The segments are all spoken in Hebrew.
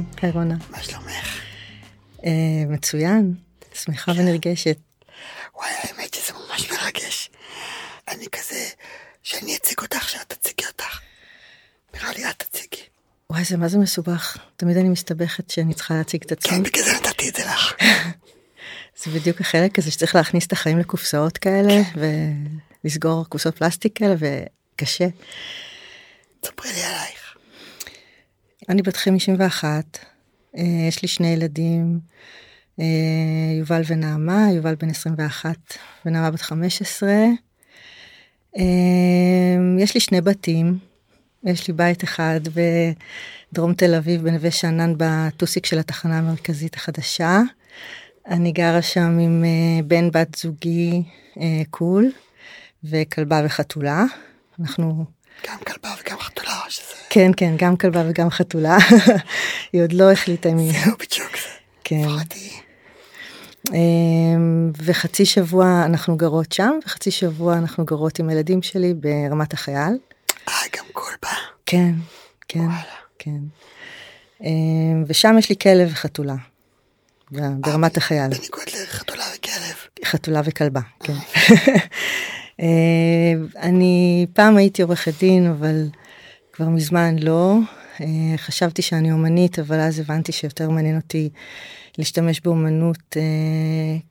היי, היי רונה. מה שלומך? אה, מצוין, שמחה ונרגשת. וואי, האמת שזה ממש מרגש. אני כזה, שאני אציג אותך, שאת תציגי אותך. נראה לי את תציגי. וואי, זה מה זה מסובך. תמיד אני מסתבכת שאני צריכה להציג את עצמי. כן, בגלל זה נתתי את זה לך. זה בדיוק החלק הזה שצריך להכניס את החיים לקופסאות כאלה, ולסגור קופסאות פלסטיק כאלה, וקשה. ספרי לי עלייך. אני בת 51, אה, יש לי שני ילדים, אה, יובל ונעמה, יובל בן 21 ונעמה בת 15. אה, יש לי שני בתים, יש לי בית אחד בדרום תל אביב בנווה שאנן בטוסיק של התחנה המרכזית החדשה. אני גרה שם עם בן בת זוגי קול וכלבה וחתולה. אנחנו גם כלבה וגם חתולה, שזה... כן כן גם כלבה וגם חתולה היא עוד לא החליטה אם היא זהו בדיוק. כן. אמ, וחצי שבוע אנחנו גרות שם וחצי שבוע אנחנו גרות עם הילדים שלי ברמת החייל. אה, גם כלבה. כן כן וואלה. כן. אמ, ושם יש לי כלב וחתולה. ב- ברמת החייל בניגוד לחתולה וכלב. חתולה וכלבה כן. אה, אני פעם הייתי עורכת דין אבל כבר מזמן לא אה, חשבתי שאני אומנית אבל אז הבנתי שיותר מעניין אותי להשתמש באומנות אה,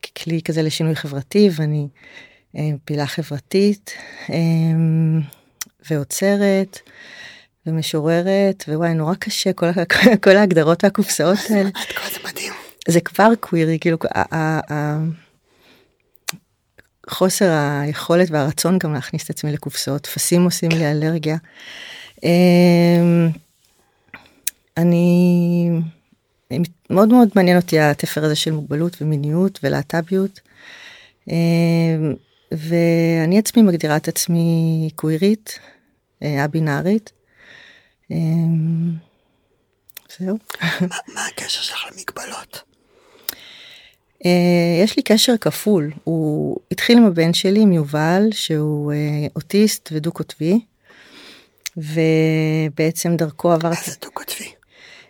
ככלי כזה לשינוי חברתי ואני פעילה חברתית ועוצרת ומשוררת וואי נורא קשה כל, כל ההגדרות והקופסאות האלה. את כל זה מדהים. זה כבר קווירי כאילו חוסר היכולת והרצון גם להכניס את עצמי לקופסאות טפסים עושים לי אלרגיה. אמ, אני מאוד מאוד מעניין אותי התפר הזה של מוגבלות ומיניות ולהט"ביות. אמ, ואני עצמי מגדירה את עצמי קווירית, אה, א-בינארית. אמ, זהו. מה הקשר שלך למגבלות? Uh, יש לי קשר כפול, הוא התחיל עם הבן שלי, עם יובל, שהוא uh, אוטיסט ודו קוטבי, ובעצם דרכו מה עברתי זה דו-קוטבי?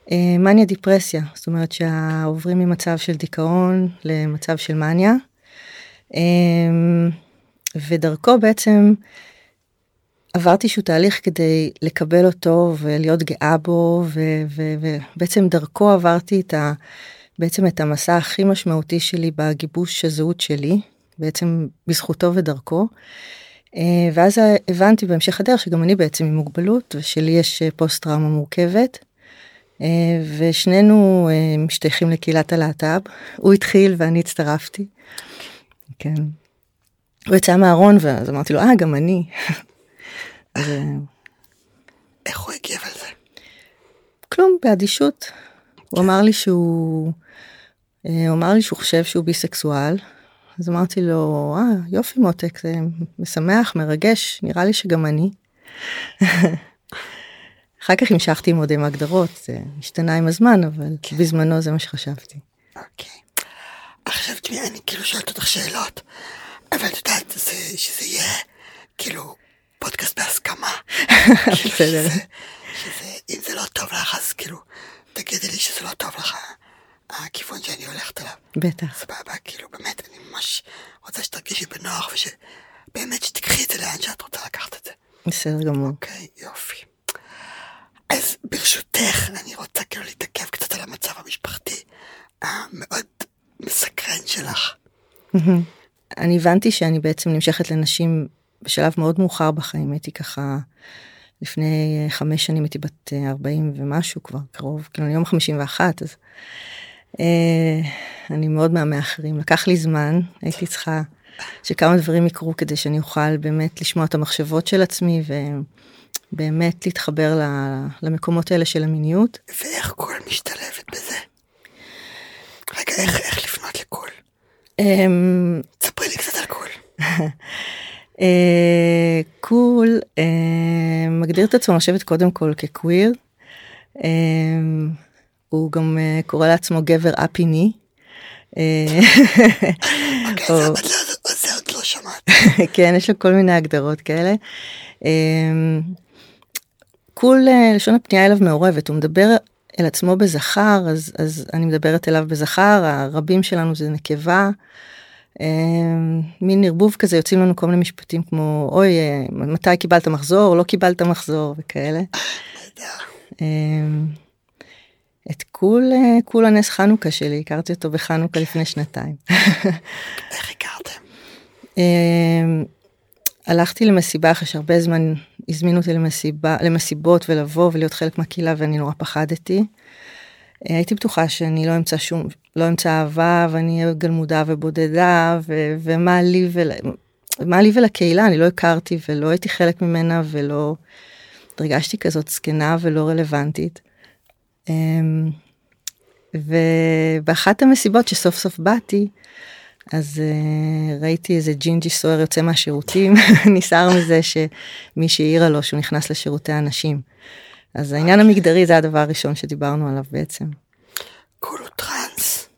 uh, מניה דיפרסיה, זאת אומרת שעוברים ממצב של דיכאון למצב של מניה, um, ודרכו בעצם עברתי איזשהו תהליך כדי לקבל אותו ולהיות גאה בו, ובעצם דרכו עברתי את ה... בעצם את המסע הכי משמעותי שלי בגיבוש הזהות שלי, בעצם בזכותו ודרכו. אה, ואז הבנתי בהמשך הדרך שגם אני בעצם עם מוגבלות ושלי יש אה, פוסט טראומה מורכבת. אה, ושנינו משתייכים לקהילת הלהט"ב, הוא התחיל ואני הצטרפתי. כן. הוא יצא מהארון ואז אמרתי לו אה גם אני. איך הוא הגיב על זה? כלום באדישות. הוא אמר לי שהוא אה, הוא אמר לי שהוא חושב שהוא ביסקסואל. אז אמרתי לו אה יופי מותק זה משמח מרגש נראה לי שגם אני. אחר כך המשכתי עם עוד עם הגדרות זה השתנה עם הזמן אבל בזמנו זה מה שחשבתי. אוקיי. עכשיו תשמעי, אני כאילו שואלת אותך שאלות, אבל את יודעת, זה- שזה יהיה כאילו פודקאסט בהסכמה. כאילו. שזה- שזה, אם זה לא טוב לך, אז כאילו, תגידי לי שזה לא טוב לך, הכיוון שאני הולכת אליו. בטח. סבבה, כאילו באמת, אני ממש רוצה שתרגישי בנוח, ושבאמת שתיקחי את זה לאן שאת רוצה לקחת את זה. בסדר גמור. אוקיי, יופי. אז ברשותך, אני רוצה כאילו להתעכב קצת על המצב המשפחתי המאוד מסקרן שלך. אני הבנתי שאני בעצם נמשכת לנשים בשלב מאוד מאוחר בחיים הייתי ככה לפני אה, חמש שנים הייתי בת אה, 40 ומשהו כבר קרוב כאילו אני יום 51 אז אה, אני מאוד מהמאחרים, לקח לי זמן, הייתי צריכה שכמה דברים יקרו כדי שאני אוכל באמת לשמוע את המחשבות של עצמי ובאמת להתחבר למקומות האלה של המיניות. ואיך קול משתלבת בזה? רגע, איך, איך לפנות לקול? אמ, ספרי לי קצת על קול. אה, קול אה, מגדיר את עצמו לשבת קודם כל כקוויר. אה, הוא גם קורא לעצמו גבר אפיני. אוקיי, זה עוד לא שמעת. כן, יש לו כל מיני הגדרות כאלה. קול, לשון הפנייה אליו מעורבת, הוא מדבר אל עצמו בזכר, אז, אז אני מדברת אליו בזכר, הרבים שלנו זה נקבה. אמ, מין ערבוב כזה יוצאים לנו כל מיני משפטים כמו אוי אה, מתי קיבלת מחזור לא קיבלת מחזור וכאלה. אמ, את כול אה, כול הנס חנוכה שלי הכרתי אותו בחנוכה לפני שנתיים. איך הכרתם? אמ, הלכתי למסיבה אחרי שהרבה זמן הזמינו אותי למסיבה למסיבות ולבוא ולהיות חלק מהקהילה ואני נורא פחדתי. אה, הייתי בטוחה שאני לא אמצא שום לא אמצא אהבה ואני אהיה גלמודה ובודדה ו- ומה לי ול... מה לי ולקהילה אני לא הכרתי ולא הייתי חלק ממנה ולא הרגשתי כזאת זקנה ולא רלוונטית. אמ, ובאחת המסיבות שסוף סוף באתי אז uh, ראיתי איזה ג'ינג'י סוער יוצא מהשירותים נסער מזה שמישהי העירה לו שהוא נכנס לשירותי הנשים. אז העניין המגדרי זה הדבר הראשון שדיברנו עליו בעצם. קול הוא טראנס.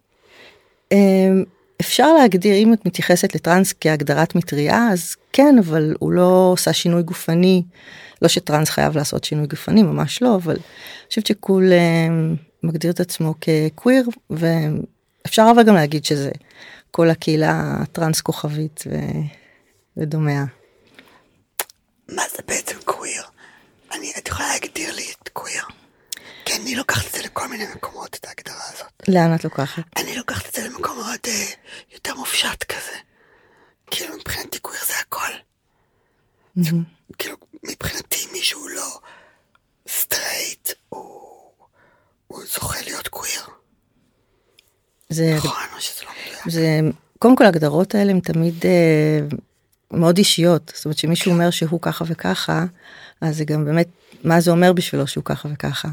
אמ, אפשר להגדיר אם את מתייחסת לטראנס כהגדרת מטריה אז כן אבל הוא לא עושה שינוי גופני לא שטראנס חייב לעשות שינוי גופני ממש לא אבל אני חושבת שכול אמ, מגדיר את עצמו כקוויר ואפשר אבל גם להגיד שזה כל הקהילה הטראנס כוכבית ו... ודומיה. מה זה בעצם קוויר? אני, את יכולה להגדיר לי את קוויר? כי אני לוקחת את זה לכל מיני מקומות, את ההגדרה הזאת. לאן את לוקחת? אני לוקחת את זה למקום מאוד אה, יותר מופשט כזה. כאילו מבחינתי קוויר זה הכל. Mm-hmm. כאילו מבחינתי מישהו לא סטרייט, הוא, הוא זוכה להיות קוויר. זה, נכון, או שזה לא מדויק. זה, קודם כל ההגדרות האלה הן תמיד אה, מאוד אישיות, זאת אומרת שמישהו אומר שהוא ככה וככה, אז זה גם באמת, מה זה אומר בשבילו שהוא ככה וככה.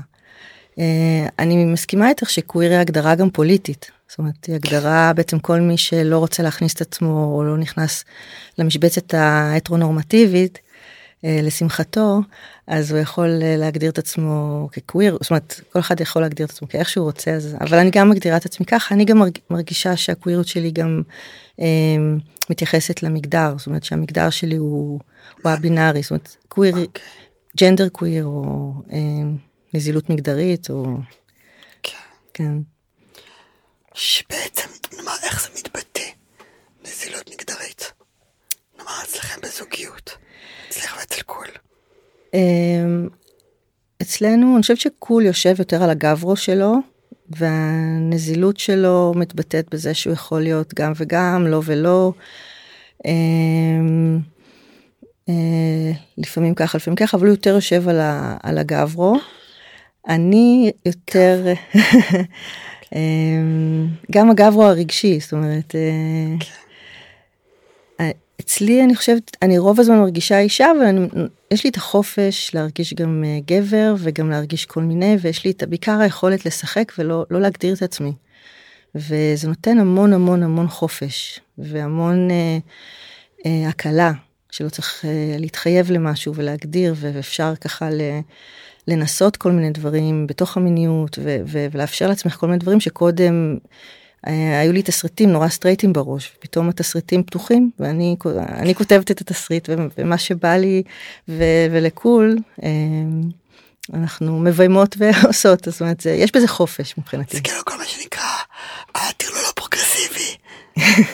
אה, אני מסכימה איתך שקוויר היא הגדרה גם פוליטית. זאת אומרת, היא הגדרה בעצם כל מי שלא רוצה להכניס את עצמו או לא נכנס למשבצת ההטרונורמטיבית, אה, לשמחתו, אז הוא יכול אה, להגדיר את עצמו כקוויר, זאת אומרת, כל אחד יכול להגדיר את עצמו כאיך שהוא רוצה, אז, אבל אני גם מגדירה את עצמי ככה, אני גם מרגישה שהקווירות שלי גם אה, מתייחסת למגדר, זאת אומרת שהמגדר שלי הוא, הוא הבינארי, זאת אומרת, קוויר, ג'נדר קוויר או אה, נזילות מגדרית או... כן. כן. שבעצם, נאמר, איך זה מתבטא, נזילות מגדרית? נאמר, אצלכם בזוגיות, אצלך ואצל קול. אמ, אצלנו, אני חושבת שקול יושב יותר על הגברו שלו, והנזילות שלו מתבטאת בזה שהוא יכול להיות גם וגם, לא ולא. לפעמים ככה, לפעמים ככה, אבל הוא יותר יושב על, ה, על הגברו. אני יותר, אמ, גם הגברו הרגשי, זאת אומרת, אה, אה, אצלי אני חושבת, אני רוב הזמן מרגישה אישה, אבל יש לי את החופש להרגיש גם אה, גבר וגם להרגיש כל מיני, ויש לי את בעיקר היכולת לשחק ולא לא להגדיר את עצמי. וזה נותן המון המון המון חופש והמון אה, אה, הקלה שלא צריך אה, להתחייב למשהו ולהגדיר ואפשר ככה. לנסות כל מיני דברים בתוך המיניות ולאפשר לעצמך כל מיני דברים שקודם אה, היו לי תסריטים נורא סטרייטים בראש פתאום התסריטים פתוחים ואני אני כותבת את התסריט ומה שבא לי ולקול אה, אנחנו מביימות ועושות זאת אומרת זה, יש בזה חופש מבחינתי. זה כאילו כל מה שנקרא הטרלול הפרוגרסיבי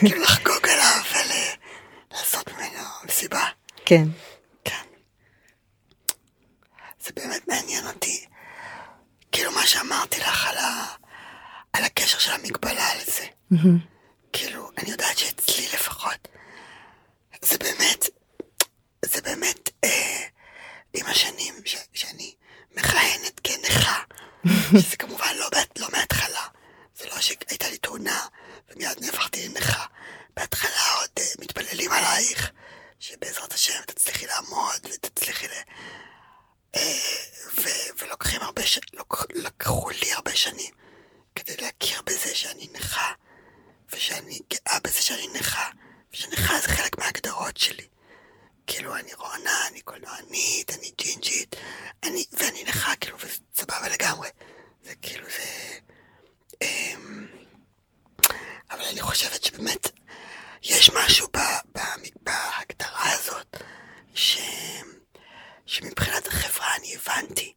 כאילו לחגוג כן. כן. זה באמת מעניין אותי. כאילו מה שאמרתי לך על, ה... על הקשר של המגבלה על זה. Mm-hmm. כאילו, אני יודעת שאצלי לפחות, זה באמת, זה באמת אה, עם השנים ש... שאני מכהנת כנכה, שזה כמובן לא, לא מההתחלה, זה לא שהייתה לי תאונה ומיד נהפכתי לנכה, בהתחלה עוד אה, מתפללים עלייך. שבעזרת השם תצליחי לעמוד ותצליחי ל... אה, ו... ולוקחים הרבה ש... לקחו לי הרבה שנים כדי להכיר בזה שאני נכה, ושאני גאה בזה שאני נכה, ושנכה זה חלק מההגדרות שלי. כאילו, אני רונה, אני קולנוענית, אני ג'ינג'ית, אני... ואני נכה, כאילו, וזה סבבה לגמרי. זה כאילו, זה... אמ... אבל אני חושבת שבאמת יש משהו ב... ב... ב... ש, שמבחינת החברה אני הבנתי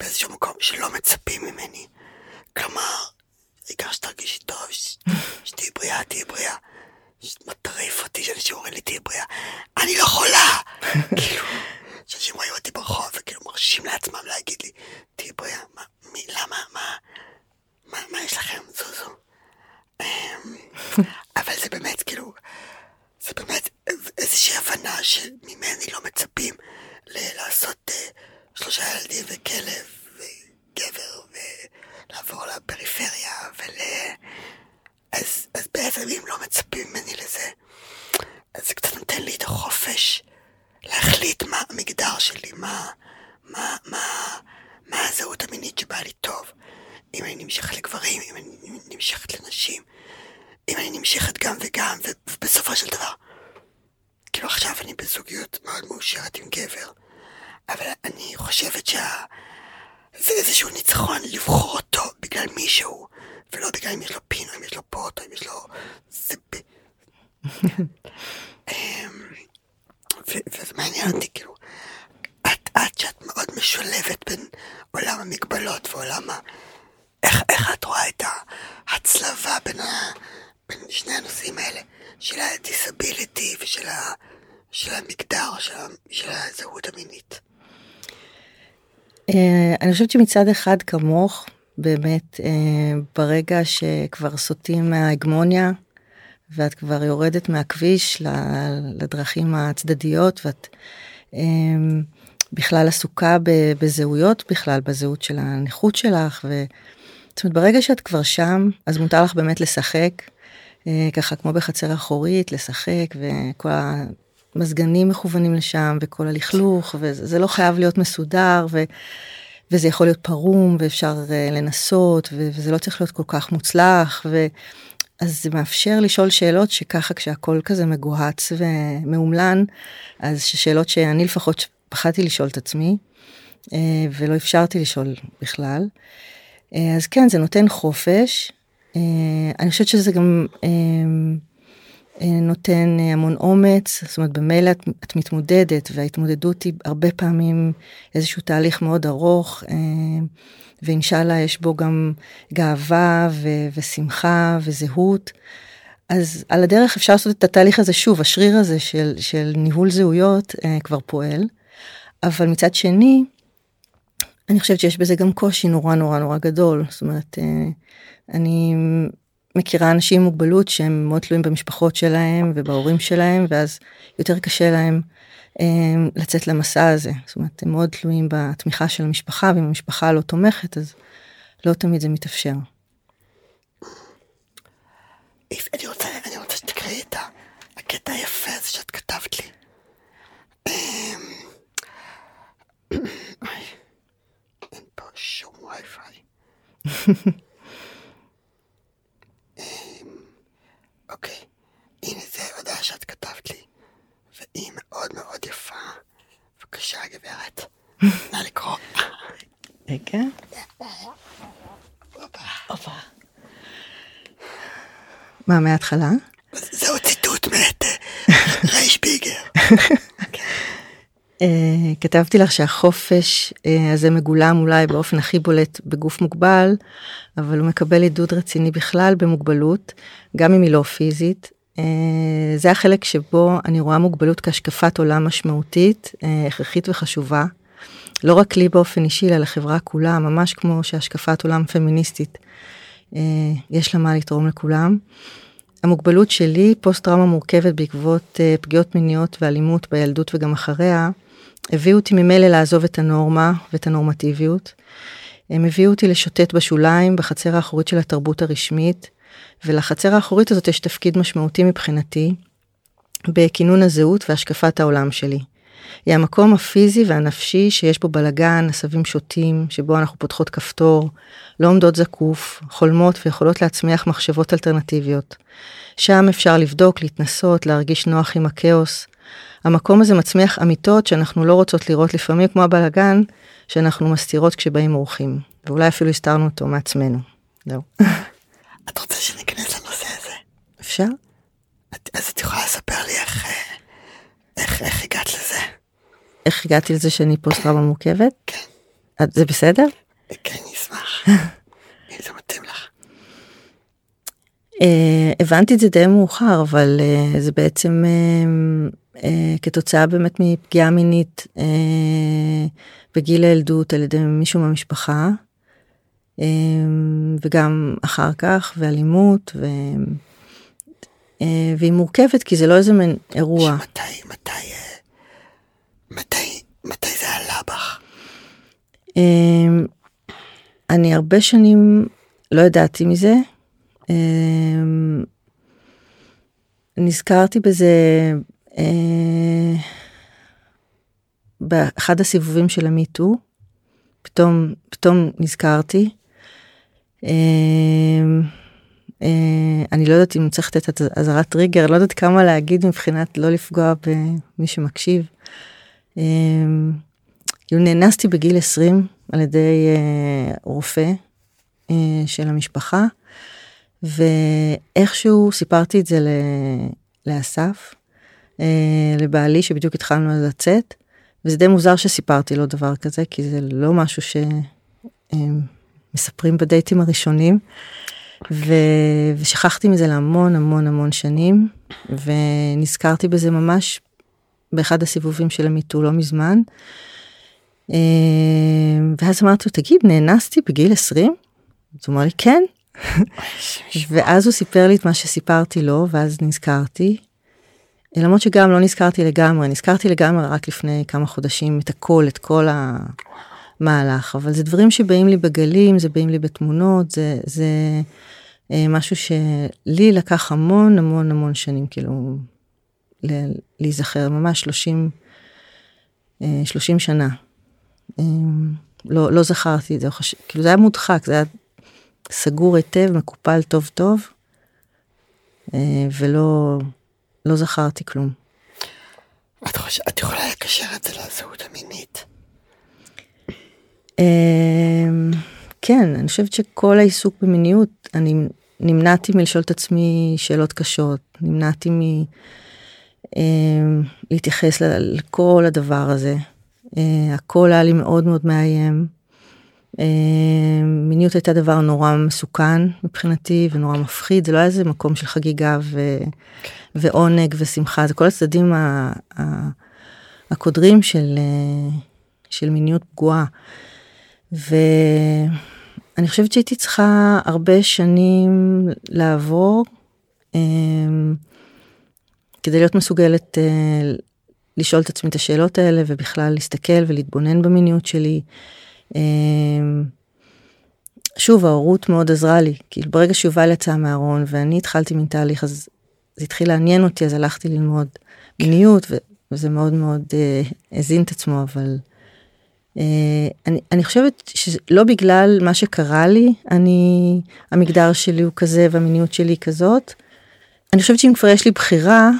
באיזשהו מקום שלא מצפים ממני. כלומר, העיקר שתרגישי טוב, שתהיי בריאה, תהיי בריאה. מטריף אותי שאנשים אומרים לי תהיי בריאה. אני לא חולה! כאילו, שאנשים רואים אותי ברחוב וכאילו מרשים לעצמם להגיד לי תהיי בריאה. מה, מי, למה, מה, מה, מה יש לכם? זוזו. אמ, אבל זה באמת כאילו, זה באמת איזושהי הבנה שממני לא מצפים לעשות uh, שלושה ילדים וכלב וגבר ולעבור לפריפריה ול... אז, אז בעצם אם לא מצפים ממני לזה, אז זה קצת נותן לי את החופש להחליט מה המגדר שלי, מה, מה, מה, מה הזהות המינית שבאה לי טוב. אם אני נמשכת לגברים, אם אני נמשכת לנשים, אם אני נמשכת גם וגם, ובסופו של דבר, כאילו עכשיו אני בזוגיות מאוד מאושרת עם גבר, אבל אני חושבת שה... זה איזשהו ניצחון לבחור אותו בגלל מישהו, ולא בגלל אם יש לו פין, או אם יש לו פוט, או אם יש לו... זה... אמ, וזה מעניין אותי, כאילו, את, את שאת מאוד משולבת בין עולם המגבלות ועולם ה... איך, איך את רואה את ההצלבה בין, ה, בין שני הנושאים האלה, של הדיסביליטי ושל ה, של המגדר, של, של הזהות המינית? אה, אני חושבת שמצד אחד כמוך, באמת, אה, ברגע שכבר סוטים מההגמוניה, ואת כבר יורדת מהכביש לדרכים הצדדיות, ואת אה, בכלל עסוקה בזהויות בכלל, בזהות של הנכות שלך, ו... זאת אומרת, ברגע שאת כבר שם, אז מותר לך באמת לשחק, ככה כמו בחצר אחורית, לשחק, וכל המזגנים מכוונים לשם, וכל הלכלוך, וזה לא חייב להיות מסודר, ו... וזה יכול להיות פרום, ואפשר uh, לנסות, ו... וזה לא צריך להיות כל כך מוצלח, ו... אז זה מאפשר לשאול שאלות שככה כשהכל כזה מגוהץ ומאומלן, אז שאלות שאני לפחות פחדתי לשאול את עצמי, uh, ולא אפשרתי לשאול בכלל. אה, אז כן, זה נותן חופש. אה, אני חושבת שזה גם אה, נותן המון אומץ, זאת אומרת במילא את, את מתמודדת וההתמודדות היא הרבה פעמים איזשהו תהליך מאוד ארוך ואינשאללה יש בו גם גאווה ו- ושמחה וזהות. אז על הדרך אפשר לעשות את התהליך הזה שוב, השריר הזה של, של ניהול זהויות כבר פועל, אבל מצד שני, אני חושבת שיש בזה גם קושי נורא נורא נורא גדול. זאת אומרת אה, אני מכירה אנשים עם מוגבלות שהם מאוד תלויים במשפחות שלהם ובהורים שלהם ואז יותר קשה להם אה, לצאת למסע הזה. זאת אומרת הם מאוד תלויים בתמיכה של המשפחה ואם המשפחה לא תומכת אז לא תמיד זה מתאפשר. אני רוצה, אני רוצה שתקראי את הקטע היפה הזה שאת כתבת לי. אמ, שום וי-פיי. אמ, אוקיי, הנה זה הודעה שאת כתבת לי, והיא מאוד מאוד יפה. בבקשה, גברת, נא לקרוא. רגע. הופה. מה, מההתחלה? זהו ציטוט מאת רייש ביגר. Uh, כתבתי לך שהחופש uh, הזה מגולם אולי באופן הכי בולט בגוף מוגבל, אבל הוא מקבל עידוד רציני בכלל במוגבלות, גם אם היא לא פיזית. Uh, זה החלק שבו אני רואה מוגבלות כהשקפת עולם משמעותית, הכרחית וחשובה. לא רק לי באופן אישי, אלא לחברה כולה, ממש כמו שהשקפת עולם פמיניסטית, יש לה מה לתרום לכולם. המוגבלות שלי, פוסט טראומה מורכבת בעקבות פגיעות מיניות ואלימות בילדות וגם אחריה, הביאו אותי ממילא לעזוב את הנורמה ואת הנורמטיביות. הם הביאו אותי לשוטט בשוליים, בחצר האחורית של התרבות הרשמית, ולחצר האחורית הזאת יש תפקיד משמעותי מבחינתי, בכינון הזהות והשקפת העולם שלי. היא המקום הפיזי והנפשי שיש בו בלגן, עשבים שוטים, שבו אנחנו פותחות כפתור, לא עומדות זקוף, חולמות ויכולות להצמיח מחשבות אלטרנטיביות. שם אפשר לבדוק, להתנסות, להרגיש נוח עם הכאוס. המקום הזה מצמיח אמיתות שאנחנו לא רוצות לראות לפעמים כמו הבלגן, שאנחנו מסתירות כשבאים אורחים, ואולי אפילו הסתרנו אותו מעצמנו. זהו. את רוצה שניכנס לנושא הזה? אפשר? את, אז את יכולה לספר לי איך, אה, איך, איך הגעת לזה? איך הגעתי לזה שאני פוסט טראומה מורכבת? כן. את- זה בסדר? כן, אני אשמח. אם זה מתאים לך. אה, הבנתי את זה די מאוחר, אבל אה, זה בעצם אה, אה, כתוצאה באמת מפגיעה מינית אה, בגיל הילדות על ידי מישהו מהמשפחה, אה, וגם אחר כך, ואלימות, ו... אה, והיא מורכבת כי זה לא איזה מין אירוע. מתי, מתי, אה, מתי, מתי זה עלה בך? אמ, אני הרבה שנים לא ידעתי מזה. אמ, נזכרתי בזה אה, באחד הסיבובים של המיטו. פתאום, פתאום נזכרתי. אמ, אה, אני לא יודעת אם צריך לתת את אזהרת טריגר, לא יודעת כמה להגיד מבחינת לא לפגוע במי שמקשיב. כאילו נאנסתי בגיל 20 על ידי אה, רופא אה, של המשפחה, ואיכשהו סיפרתי את זה לאסף, אה, לבעלי שבדיוק התחלנו לצאת, וזה די מוזר שסיפרתי לו דבר כזה, כי זה לא משהו שמספרים בדייטים הראשונים. ו... ושכחתי מזה להמון המון המון שנים, ונזכרתי בזה ממש באחד הסיבובים של המיטו לא מזמן. אה, ואז אמרתי לו, תגיד, נאנסתי בגיל 20? אז הוא אמר לי, כן. ואז הוא סיפר לי את מה שסיפרתי לו, ואז נזכרתי. למרות שגם לא נזכרתי לגמרי, נזכרתי לגמרי רק לפני כמה חודשים את הכל, את כל המהלך, אבל זה דברים שבאים לי בגלים, זה באים לי בתמונות, זה, זה אה, משהו שלי לקח המון המון המון שנים, כאילו, להיזכר, ממש 30, אה, 30 שנה. אה, לא, לא זכרתי את זה, חש... כאילו זה היה מודחק, זה היה סגור היטב, מקופל טוב טוב, אה, ולא לא זכרתי כלום. את, חוש... את יכולה לקשר את זה לזהות המינית. אמ, כן, אני חושבת שכל העיסוק במיניות, אני נמנעתי מלשאול את עצמי שאלות קשות, נמנעתי מלהתייחס לכל הדבר הזה. אה, הכל היה לי מאוד מאוד מאיים. אה, מיניות הייתה דבר נורא מסוכן מבחינתי ונורא מפחיד, זה לא היה איזה מקום של חגיגה ו... ועונג ושמחה, זה כל הצדדים ה... ה... הקודרים של, אה, של מיניות פגועה. ואני חושבת שהייתי צריכה הרבה שנים לעבור um, כדי להיות מסוגלת uh, לשאול את עצמי את השאלות האלה ובכלל להסתכל ולהתבונן במיניות שלי. Um, שוב ההורות מאוד עזרה לי כאילו ברגע שיובל יצא מהארון ואני התחלתי מן תהליך אז זה התחיל לעניין אותי אז הלכתי ללמוד מיניות וזה מאוד מאוד uh, הזין את עצמו אבל. Uh, אני, אני חושבת שלא בגלל מה שקרה לי, אני, המגדר שלי הוא כזה והמיניות שלי היא כזאת. אני חושבת שאם כבר יש לי בחירה,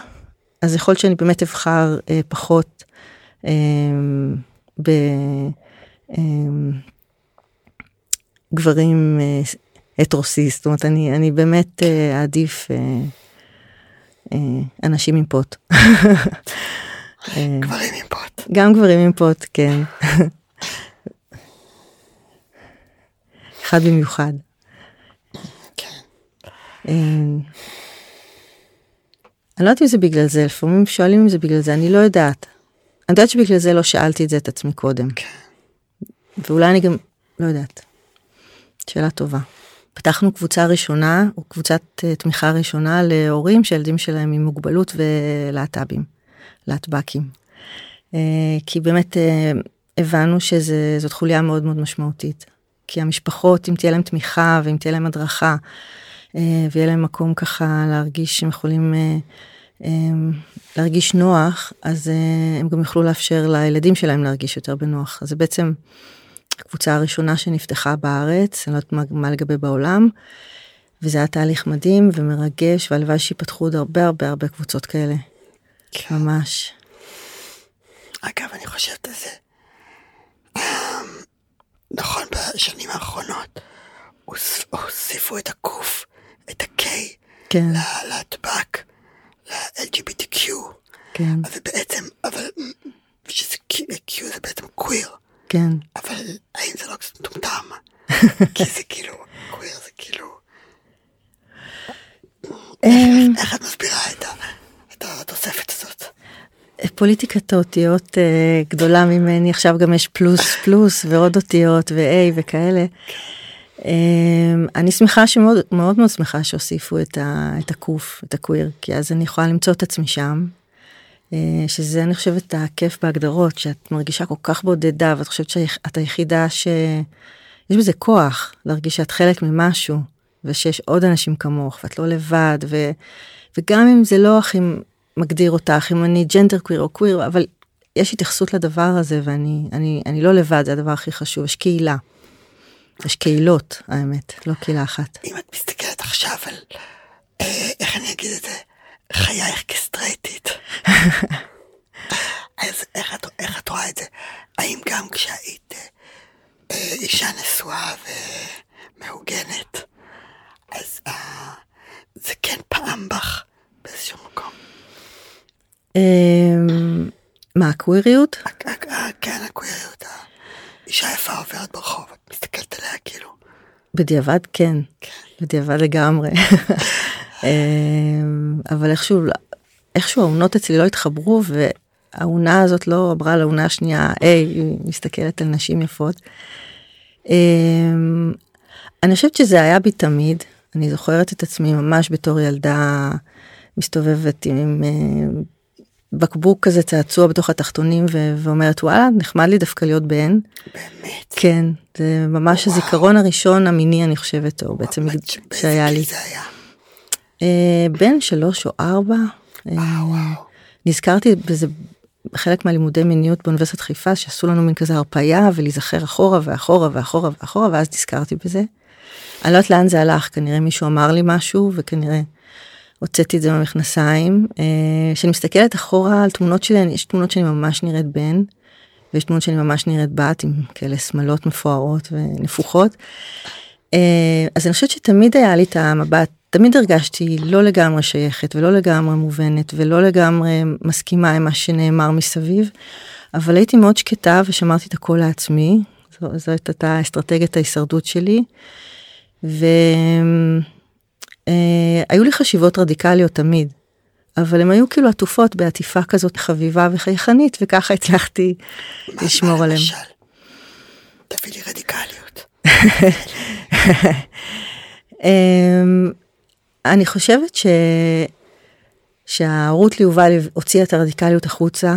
אז יכול שאני באמת אבחר uh, פחות uh, בגברים uh, הטרוסיסט, זאת אומרת אני, אני באמת uh, אעדיף uh, אנשים עם פוט. גברים עם פוט. גם גברים עם פוט, כן. אחד במיוחד. כן. אני לא יודעת אם זה בגלל זה, לפעמים שואלים אם זה בגלל זה, אני לא יודעת. אני יודעת שבגלל זה לא שאלתי את זה את עצמי קודם. כן. ואולי אני גם, לא יודעת. שאלה טובה. פתחנו קבוצה ראשונה, או קבוצת uh, תמיכה ראשונה להורים שהילדים שלהם עם מוגבלות ולהט"בים, להטב"קים. Uh, כי באמת uh, הבנו שזאת חוליה מאוד מאוד משמעותית. כי המשפחות, אם תהיה להם תמיכה ואם תהיה להם הדרכה, ויהיה להם מקום ככה להרגיש שהם יכולים להרגיש נוח, אז אה, הם גם יוכלו לאפשר לילדים שלהם להרגיש יותר בנוח. אז זה בעצם הקבוצה הראשונה שנפתחה בארץ, אני לא יודעת מה, מה לגבי בעולם, וזה היה תהליך מדהים ומרגש, והלוואי שיפתחו עוד הרבה הרבה הרבה קבוצות כאלה. כן. ממש. אגב, אני חושבת על זה. נכון, בשנים האחרונות הוס- הוסיפו את הקוף, את ה-K, כן, להטבק, ל-LGBTQ, כן, אז זה בעצם, אבל שזה Q זה בעצם קוויר, כן. אבל האם זה לא קצת מטומטם? כי זה כאילו, קוויר זה כאילו, אמ, איך את מסבירה את התוספת הזאת? פוליטיקת האותיות אה, גדולה ממני, עכשיו גם יש פלוס פלוס ועוד אותיות ו-A וכאלה. אה, אני שמחה שמאוד מאוד מאוד שמחה שהוסיפו את, ה, את הקוף, את הקוויר, כי אז אני יכולה למצוא את עצמי שם. אה, שזה אני חושבת הכיף בהגדרות, שאת מרגישה כל כך בודדה ואת חושבת שאת היחידה ש... יש בזה כוח להרגיש שאת חלק ממשהו ושיש עוד אנשים כמוך ואת לא לבד ו... וגם אם זה לא הכי מגדיר אותך אם אני ג'נדר קוויר או קוויר אבל יש התייחסות לדבר הזה ואני אני אני לא לבד זה הדבר הכי חשוב יש קהילה. יש קהילות האמת לא קהילה אחת. אם את מסתכלת עכשיו על, אה, איך אני אגיד את זה, חייך כסטרייטית, אז איך את, איך את רואה את זה? האם גם כשהיית אה, אישה נשואה ומהוגנת, אז אה, זה כן פעם בך באיזשהו מקום? אמ, מה הקוויריות? כן, הקוויריות, האישה יפה עוברת ברחוב, את מסתכלת עליה כאילו, בדיעבד כן. בדיעבד לגמרי. אמ, אבל איכשהו איכשהו העונות אצלי לא התחברו והעונה הזאת לא עברה לעונה השנייה היי היא מסתכלת על נשים יפות. אמ, אני חושבת שזה היה בי תמיד אני זוכרת את עצמי ממש בתור ילדה מסתובבת עם אה, בקבוק כזה צעצוע בתוך התחתונים ו- ואומרת וואלה נחמד לי דווקא להיות בן. באמת. כן זה ממש וואו. הזיכרון הראשון המיני אני חושבת או בעצם מג- באיזה שהיה לי. זה היה? אה, בן שלוש או ארבע. אה. נזכרתי בזה בחלק מהלימודי מיניות באוניברסיטת חיפה שעשו לנו מין כזה הרפאיה ולהיזכר אחורה ואחורה ואחורה ואחורה ואז נזכרתי בזה. אני לא יודעת לאן זה הלך כנראה מישהו אמר לי משהו וכנראה הוצאתי את זה במכנסיים. אה, כשאני מסתכלת אחורה על תמונות שלי יש תמונות שאני ממש נראית בן. ויש תמונות שאני ממש נראית בת עם כאלה שמלות מפוארות ונפוחות. אז אני חושבת שתמיד היה לי את המבט, תמיד הרגשתי לא לגמרי שייכת ולא לגמרי מובנת ולא לגמרי מסכימה עם מה שנאמר מסביב, אבל הייתי מאוד שקטה ושמרתי את הכל לעצמי, זו, זאת הייתה אסטרטגיית ההישרדות שלי. והיו לי חשיבות רדיקליות תמיד, אבל הם היו כאילו עטופות בעטיפה כזאת חביבה וחייכנית וככה הצלחתי לשמור מה עליהם. למשל? תביא לי רדיקליות. אני חושבת ש... שההורות ליובל הוציאה את הרדיקליות החוצה,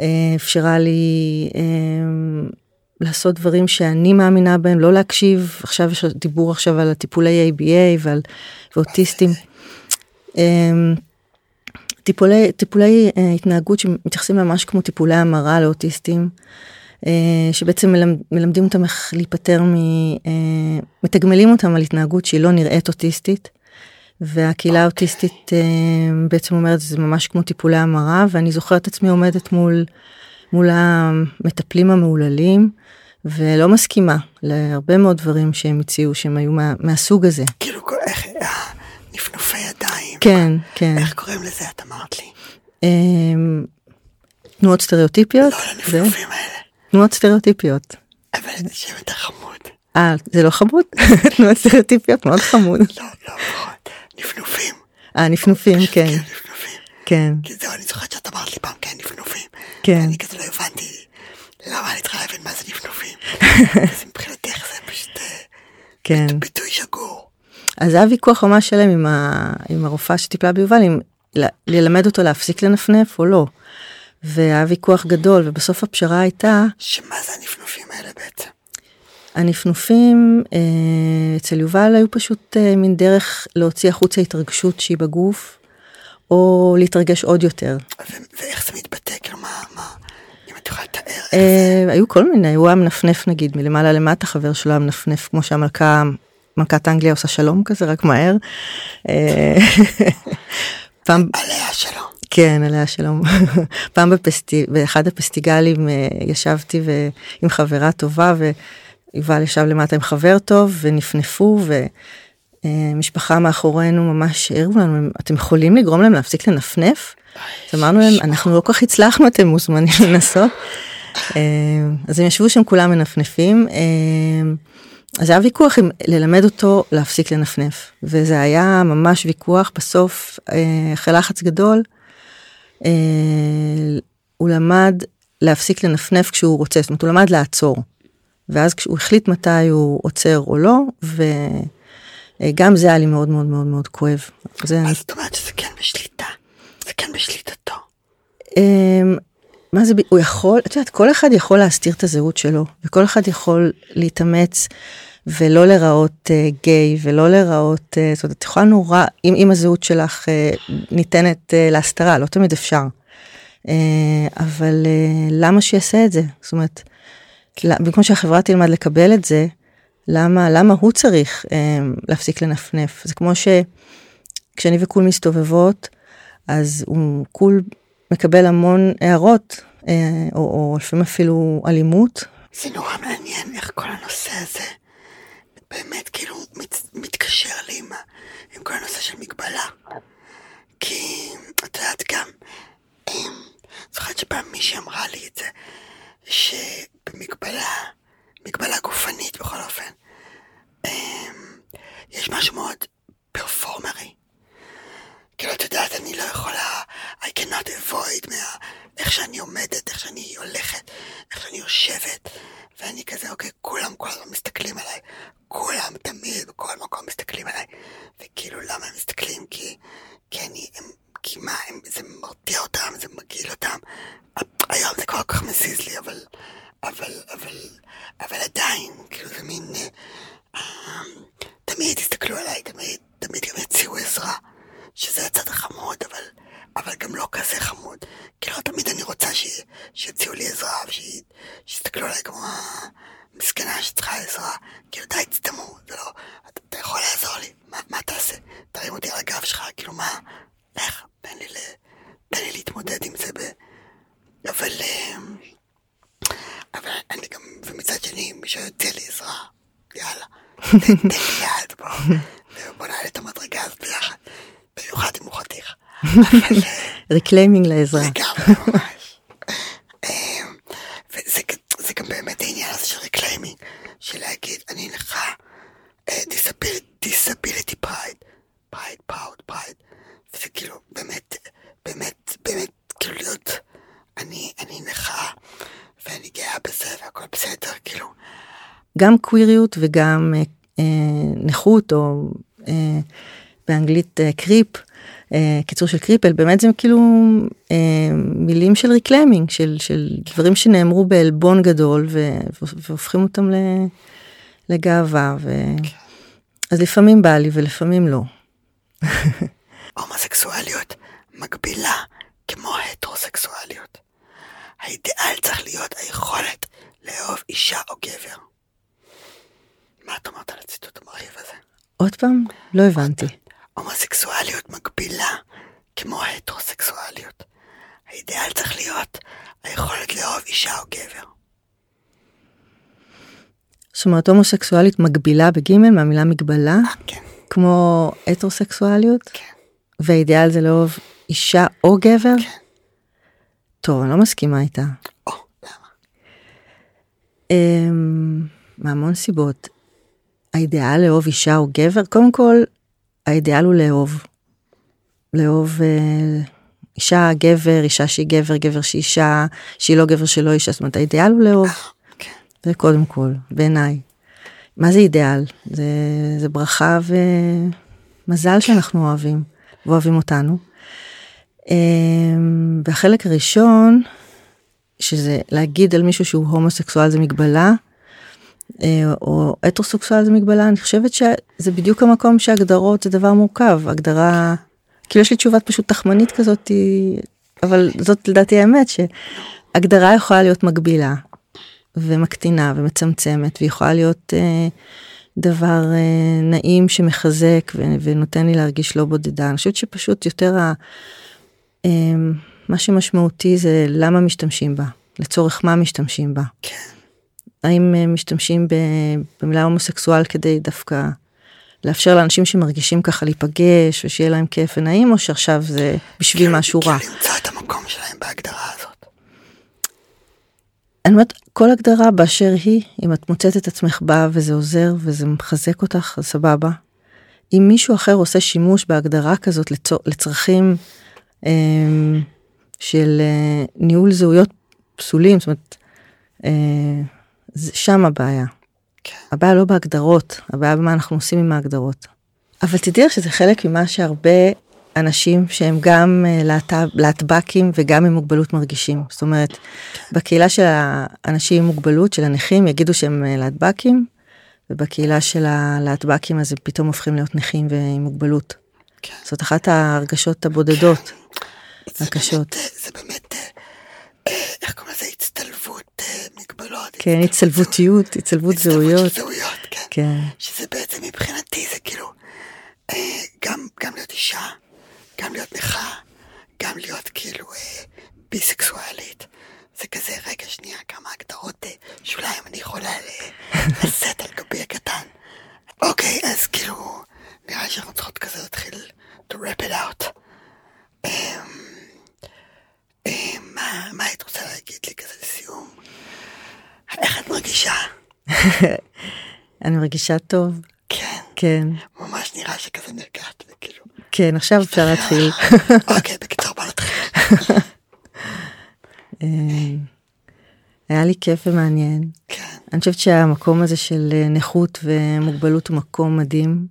אה, אפשרה לי אמ, לעשות דברים שאני מאמינה בהם, לא להקשיב, עכשיו יש דיבור עכשיו על הטיפולי ABA ועל ואוטיסטים. אמ, טיפולי, טיפולי אה, התנהגות שמתייחסים ממש כמו טיפולי המרה לאוטיסטים. אה, שבעצם מלמד, מלמדים אותם איך להיפטר מ... אה, מתגמלים אותם על התנהגות שהיא לא נראית אוטיסטית. והקהילה האוטיסטית אה, בעצם אומרת זה ממש כמו טיפולי המרה ואני זוכרת את עצמי עומדת מול מול המטפלים המהוללים ולא מסכימה להרבה מאוד דברים שהם הציעו שהם היו מה, מהסוג הזה. כאילו, כל- איך, אה, נפנופי ידיים. כן, כן. איך קוראים לזה, את אמרת לי? אה, תנועות סטריאוטיפיות. לא לנפנופים האלה. תנועות סטריאוטיפיות. אבל זה שם יותר חמוד. אה, זה לא חמוד? תנועות סטריאוטיפיות מאוד חמוד. לא, לא, פחות. נפנופים. אה, נפנופים, כן, כן, נפנופים. כן, כי זהו, אני זוכרת שאת אמרת לי פעם, כן, נפנופים. כן. ואני כזה לא הבנתי למה אני צריכה להבין מה זה נפנופים. אז מבחינתך זה פשוט אה, כן. ביטוי שגור. אז זה היה ויכוח ממש שלם עם, ה... עם הרופאה שטיפלה ביובל, אם ל... ללמד אותו להפסיק לנפנף או לא. והיה ויכוח גדול, ובסוף הפשרה הייתה, שמה זה הנפנופים האלה בעצם? הנפנופים אה, אצל יובל היו פשוט אה, מין דרך להוציא החוצה התרגשות שהיא בגוף, או להתרגש עוד יותר. ואיך זה מתבטא? כאילו מה, מה, אם את יכולה לתאר? אה, היו כל מיני, הוא היה מנפנף נגיד מלמעלה למטה, חבר שלו היה מנפנף כמו שהמלכה, מלכת אנגליה עושה שלום כזה, רק מהר. פעם... עליה שלום. כן, עליה שלום. פעם בפסטי... באחד הפסטיגלים ישבתי ו... עם חברה טובה ויובל ישב למטה עם חבר טוב ונפנפו ומשפחה מאחורינו ממש הראו לנו, אתם יכולים לגרום להם להפסיק לנפנף? אז אמרנו להם, אנחנו לא כל כך הצלחנו, אתם מוזמנים לנסות. אה, אז הם ישבו שם כולם מנפנפים. אה, אז היה ויכוח אם ללמד אותו להפסיק לנפנף, וזה היה ממש ויכוח, בסוף אחרי לחץ גדול, אה, הוא למד להפסיק לנפנף כשהוא רוצה, זאת אומרת הוא למד לעצור. ואז כשהוא החליט מתי הוא עוצר או לא, וגם זה היה לי מאוד מאוד מאוד מאוד כואב. זה אז זאת אומרת שזה כן בשליטה, זה כן בשליטתו. אמ, מה זה, הוא יכול, את יודעת, כל אחד יכול להסתיר את הזהות שלו, וכל אחד יכול להתאמץ ולא לראות uh, גיי ולא לראות, uh, זאת אומרת, את יכולה נורא, אם, אם הזהות שלך uh, ניתנת uh, להסתרה, לא תמיד אפשר. Uh, אבל uh, למה שיעשה את זה? זאת אומרת, במקום שהחברה תלמד לקבל את זה, למה, למה הוא צריך uh, להפסיק לנפנף? זה כמו שכשאני וקול מסתובבות, אז הוא קול מקבל המון הערות, uh, או, או לפעמים אפילו אלימות. זה נורא מעניין איך כל הנושא הזה באמת כאילו מת, מתקשר לי עם, עם כל הנושא של מגבלה. כי את יודעת גם, אמ, זוכרת שפעם מישהי אמרה לי את זה, שבמגבלה, מגבלה גופנית בכל אופן, אמ, יש משהו מאוד פרפורמרי. כאילו, את יודעת, אני לא יכולה, I cannot avoid מה... איך שאני עומדת, איך שאני הולכת, איך שאני יושבת, ואני כזה, אוקיי, כולם כל הזמן מסתכלים עליי, כולם תמיד בכל מקום מסתכלים עליי, וכאילו למה הם מסתכלים? כי, כי אני, הם, כי מה, הם, זה מרתיע אותם, זה מגעיל אותם. היום זה כבר כל כך מזיז לי, אבל, אבל, אבל, אבל עדיין, כאילו זה מין, אה, תמיד הסתכלו עליי, תמיד, תמיד גם הציעו עזרה, שזה הצד החמוד, אבל, אבל גם לא כזה חמוד. כאילו תמיד אני רוצה ש, שיציעו לי עזרה, ושיסתכלו עליי כמו... מסכנה שצריכה עזרה, כאילו די תסתמו, זה לא, אתה, אתה יכול לעזור לי, מה, מה תעשה? תרים אותי על הגב שלך, כאילו מה, לך, תן לי, תן לי להתמודד עם זה ב... אבל, אמ, אבל אני גם, ומצד שני, מי שיוצא לי עזרה, יאללה, תן לי יד, בוא, בוא נעלה את המדרגה הזאת ביחד, במיוחד אם הוא חתיך. reclaiming לעזרה. לגמרי, ממש. אמ, וזה זה גם באמת העניין הזה של reclaiming, של להגיד, אני נכה, disability pride, pride, proud, pride, וזה כאילו באמת, באמת, באמת, כאילו להיות, אני, אני נכה, ואני גאה בזה, והכל בסדר, כאילו. גם קוויריות וגם אה, אה נכות, או אה, באנגלית אה, crip, אה, קיצור של cripple באמת זה כאילו אה, מילים של reclaiming של של דברים שנאמרו בעלבון גדול והופכים אותם לגאווה ו... אז לפעמים בא לי ולפעמים לא. הומוסקסואליות מגבילה כמו הטרוסקסואליות. האידיאל צריך להיות היכולת לאהוב אישה או גבר. את אומרת על הציטוט המרהיב הזה? עוד פעם? לא הבנתי. הומוסקסואליות מקבילה כמו ההטרוסקסואליות. האידאל צריך להיות היכולת לאהוב אישה או גבר. זאת אומרת הומוסקסואלית מקבילה בגימל מהמילה מגבלה? אה, כן. כמו הטרוסקסואליות? כן. והאידאל זה לאהוב אישה או גבר? כן. טוב, אני לא מסכימה איתה. או, למה? Um, מהמון סיבות. האידאל לאהוב אישה או גבר, קודם כל, האידיאל הוא לאהוב. לאהוב אה, אישה, גבר, אישה שהיא גבר, גבר שהיא אישה, שהיא לא גבר שלא אישה, זאת אומרת האידיאל הוא לאהוב. כן. זה קודם כל, בעיניי. מה זה אידיאל? זה, זה ברכה ומזל שאנחנו אוהבים, ואוהבים אותנו. אה, והחלק הראשון, שזה להגיד על מישהו שהוא הומוסקסואל זה מגבלה, או הטרוסקסואל זה מגבלה, אני חושבת שזה בדיוק המקום שהגדרות זה דבר מורכב, הגדרה, כאילו יש לי תשובה פשוט תחמנית כזאת, אבל זאת לדעתי האמת שהגדרה יכולה להיות מגבילה ומקטינה ומצמצמת ויכולה להיות אה, דבר אה, נעים שמחזק ו- ונותן לי להרגיש לא בודדה. אני חושבת שפשוט יותר ה... אה, מה שמשמעותי זה למה משתמשים בה, לצורך מה משתמשים בה. כן. האם אה, משתמשים במילה הומוסקסואל כדי דווקא לאפשר לאנשים שמרגישים ככה להיפגש ושיהיה להם כיף ונעים, או שעכשיו זה בשביל כאילו, משהו רע. כאילו למצוא את המקום שלהם בהגדרה הזאת. אני אומרת, כל הגדרה באשר היא, אם את מוצאת את עצמך בה וזה עוזר וזה מחזק אותך, אז סבבה. אם מישהו אחר עושה שימוש בהגדרה כזאת לצור, לצרכים אה, של אה, ניהול זהויות פסולים, זאת אומרת, אה, שם הבעיה. כן. הבעיה לא בהגדרות, הבעיה במה אנחנו עושים עם ההגדרות. אבל תדעי לך שזה חלק ממה שהרבה אנשים שהם גם אה, להט"ב, להטב"קים וגם עם מוגבלות מרגישים. זאת אומרת, בקהילה של האנשים עם מוגבלות, של הנכים, יגידו שהם אה, להטב"קים, ובקהילה של הלהטב"קים אז הם פתאום הופכים להיות נכים ועם מוגבלות. כן. זאת אחת ההרגשות הבודדות, זה הקשות. באמת, אה, זה באמת, אה, איך קוראים לזה? אה. כן, הצטלבותיות, הצטלבות זהויות. זהויות, כן. כן, שזה בעצם מבחינתי זה כאילו, אה, גם, גם להיות אישה, גם להיות נכה, גם להיות כאילו אה, ביסקסואלית. זה כזה, רגע, שנייה, כמה הגדרות אה, שוליים אני יכולה ל- לשאת על גבי הקטן. אוקיי, אז כאילו, נראה לי שאנחנו צריכות כזה להתחיל to wrap it out. אמ, אמ, מה, מה היית רוצה להגיד לי כזה לסיום? איך את מרגישה? אני מרגישה טוב, כן, כן, ממש נראה שכזה נרגעת, וכאילו... כן, עכשיו אפשר להתחיל. אוקיי, בקיצור, בוא נתחיל. אה, היה לי כיף ומעניין. כן, אני חושבת שהמקום הזה של אה, נכות ומוגבלות הוא מקום מדהים.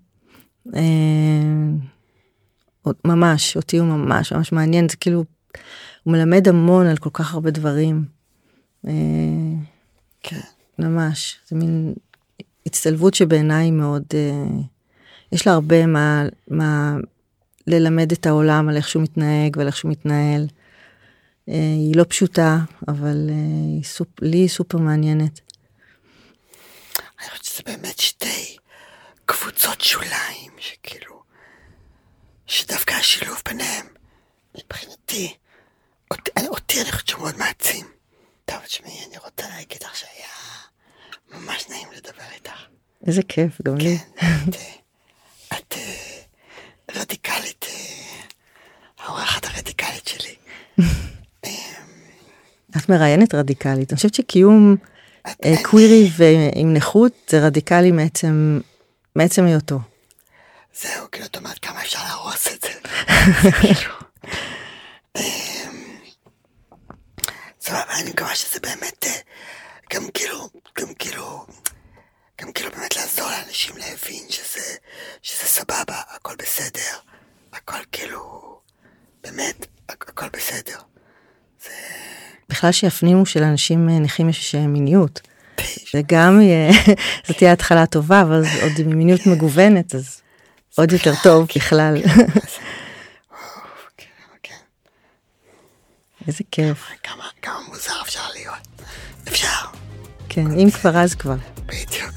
אה, ממש, אותי הוא ממש ממש מעניין, זה כאילו, הוא מלמד המון על כל כך הרבה דברים. אה, כן, ממש, זה מין הצטלבות שבעיניי מאוד, אה, יש לה הרבה מה, מה ללמד את העולם על איך שהוא מתנהג ועל איך שהוא מתנהל. אה, היא לא פשוטה, אבל אה, היא סופ, לי היא סופר מעניינת. אני חושבת שזה באמת שתי קבוצות שוליים, שכאילו... שדווקא השילוב ביניהם, מבחינתי, אותי, אני- אותי אני חושבת שהוא מאוד מעצים. טוב, תשמעי, אני רוצה להגיד לך שהיה ממש נעים לדבר איתך. איזה כיף, גם לי. כן, את, אה, את אה, רדיקלית, אה, האורחת הרדיקלית שלי. את מראיינת רדיקלית. אני חושבת שקיום את- אה, אני- קווירי ועם נכות זה רדיקלי מעצם, מעצם היותו. זהו, כאילו, את אומרת כמה אפשר להרוס את זה. זה כאילו... אמ, סבבה, אני מקווה שזה באמת, אה, גם כאילו, גם כאילו, גם כאילו באמת לעזור לאנשים להבין שזה, שזה סבבה, הכל בסדר, הכל כאילו, באמת, הכ- הכל בסדר. בכלל שיפנימו שלאנשים אה, נכים יש אה, מיניות. זה גם יהיה, זאת תהיה התחלה טובה, אבל עוד עם מיניות מגוונת, אז עוד יותר טוב בכלל. איזה כיף. כמה, כמה מוזר אפשר להיות. אפשר, כן, אם כבר אז כבר. בדיוק.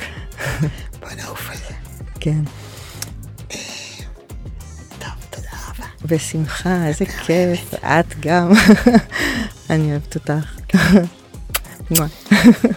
בוא נעוף על זה. כן. טוב, תודה רבה. בשמחה, איזה כיף. את גם. אני אוהבת אותך. מואה.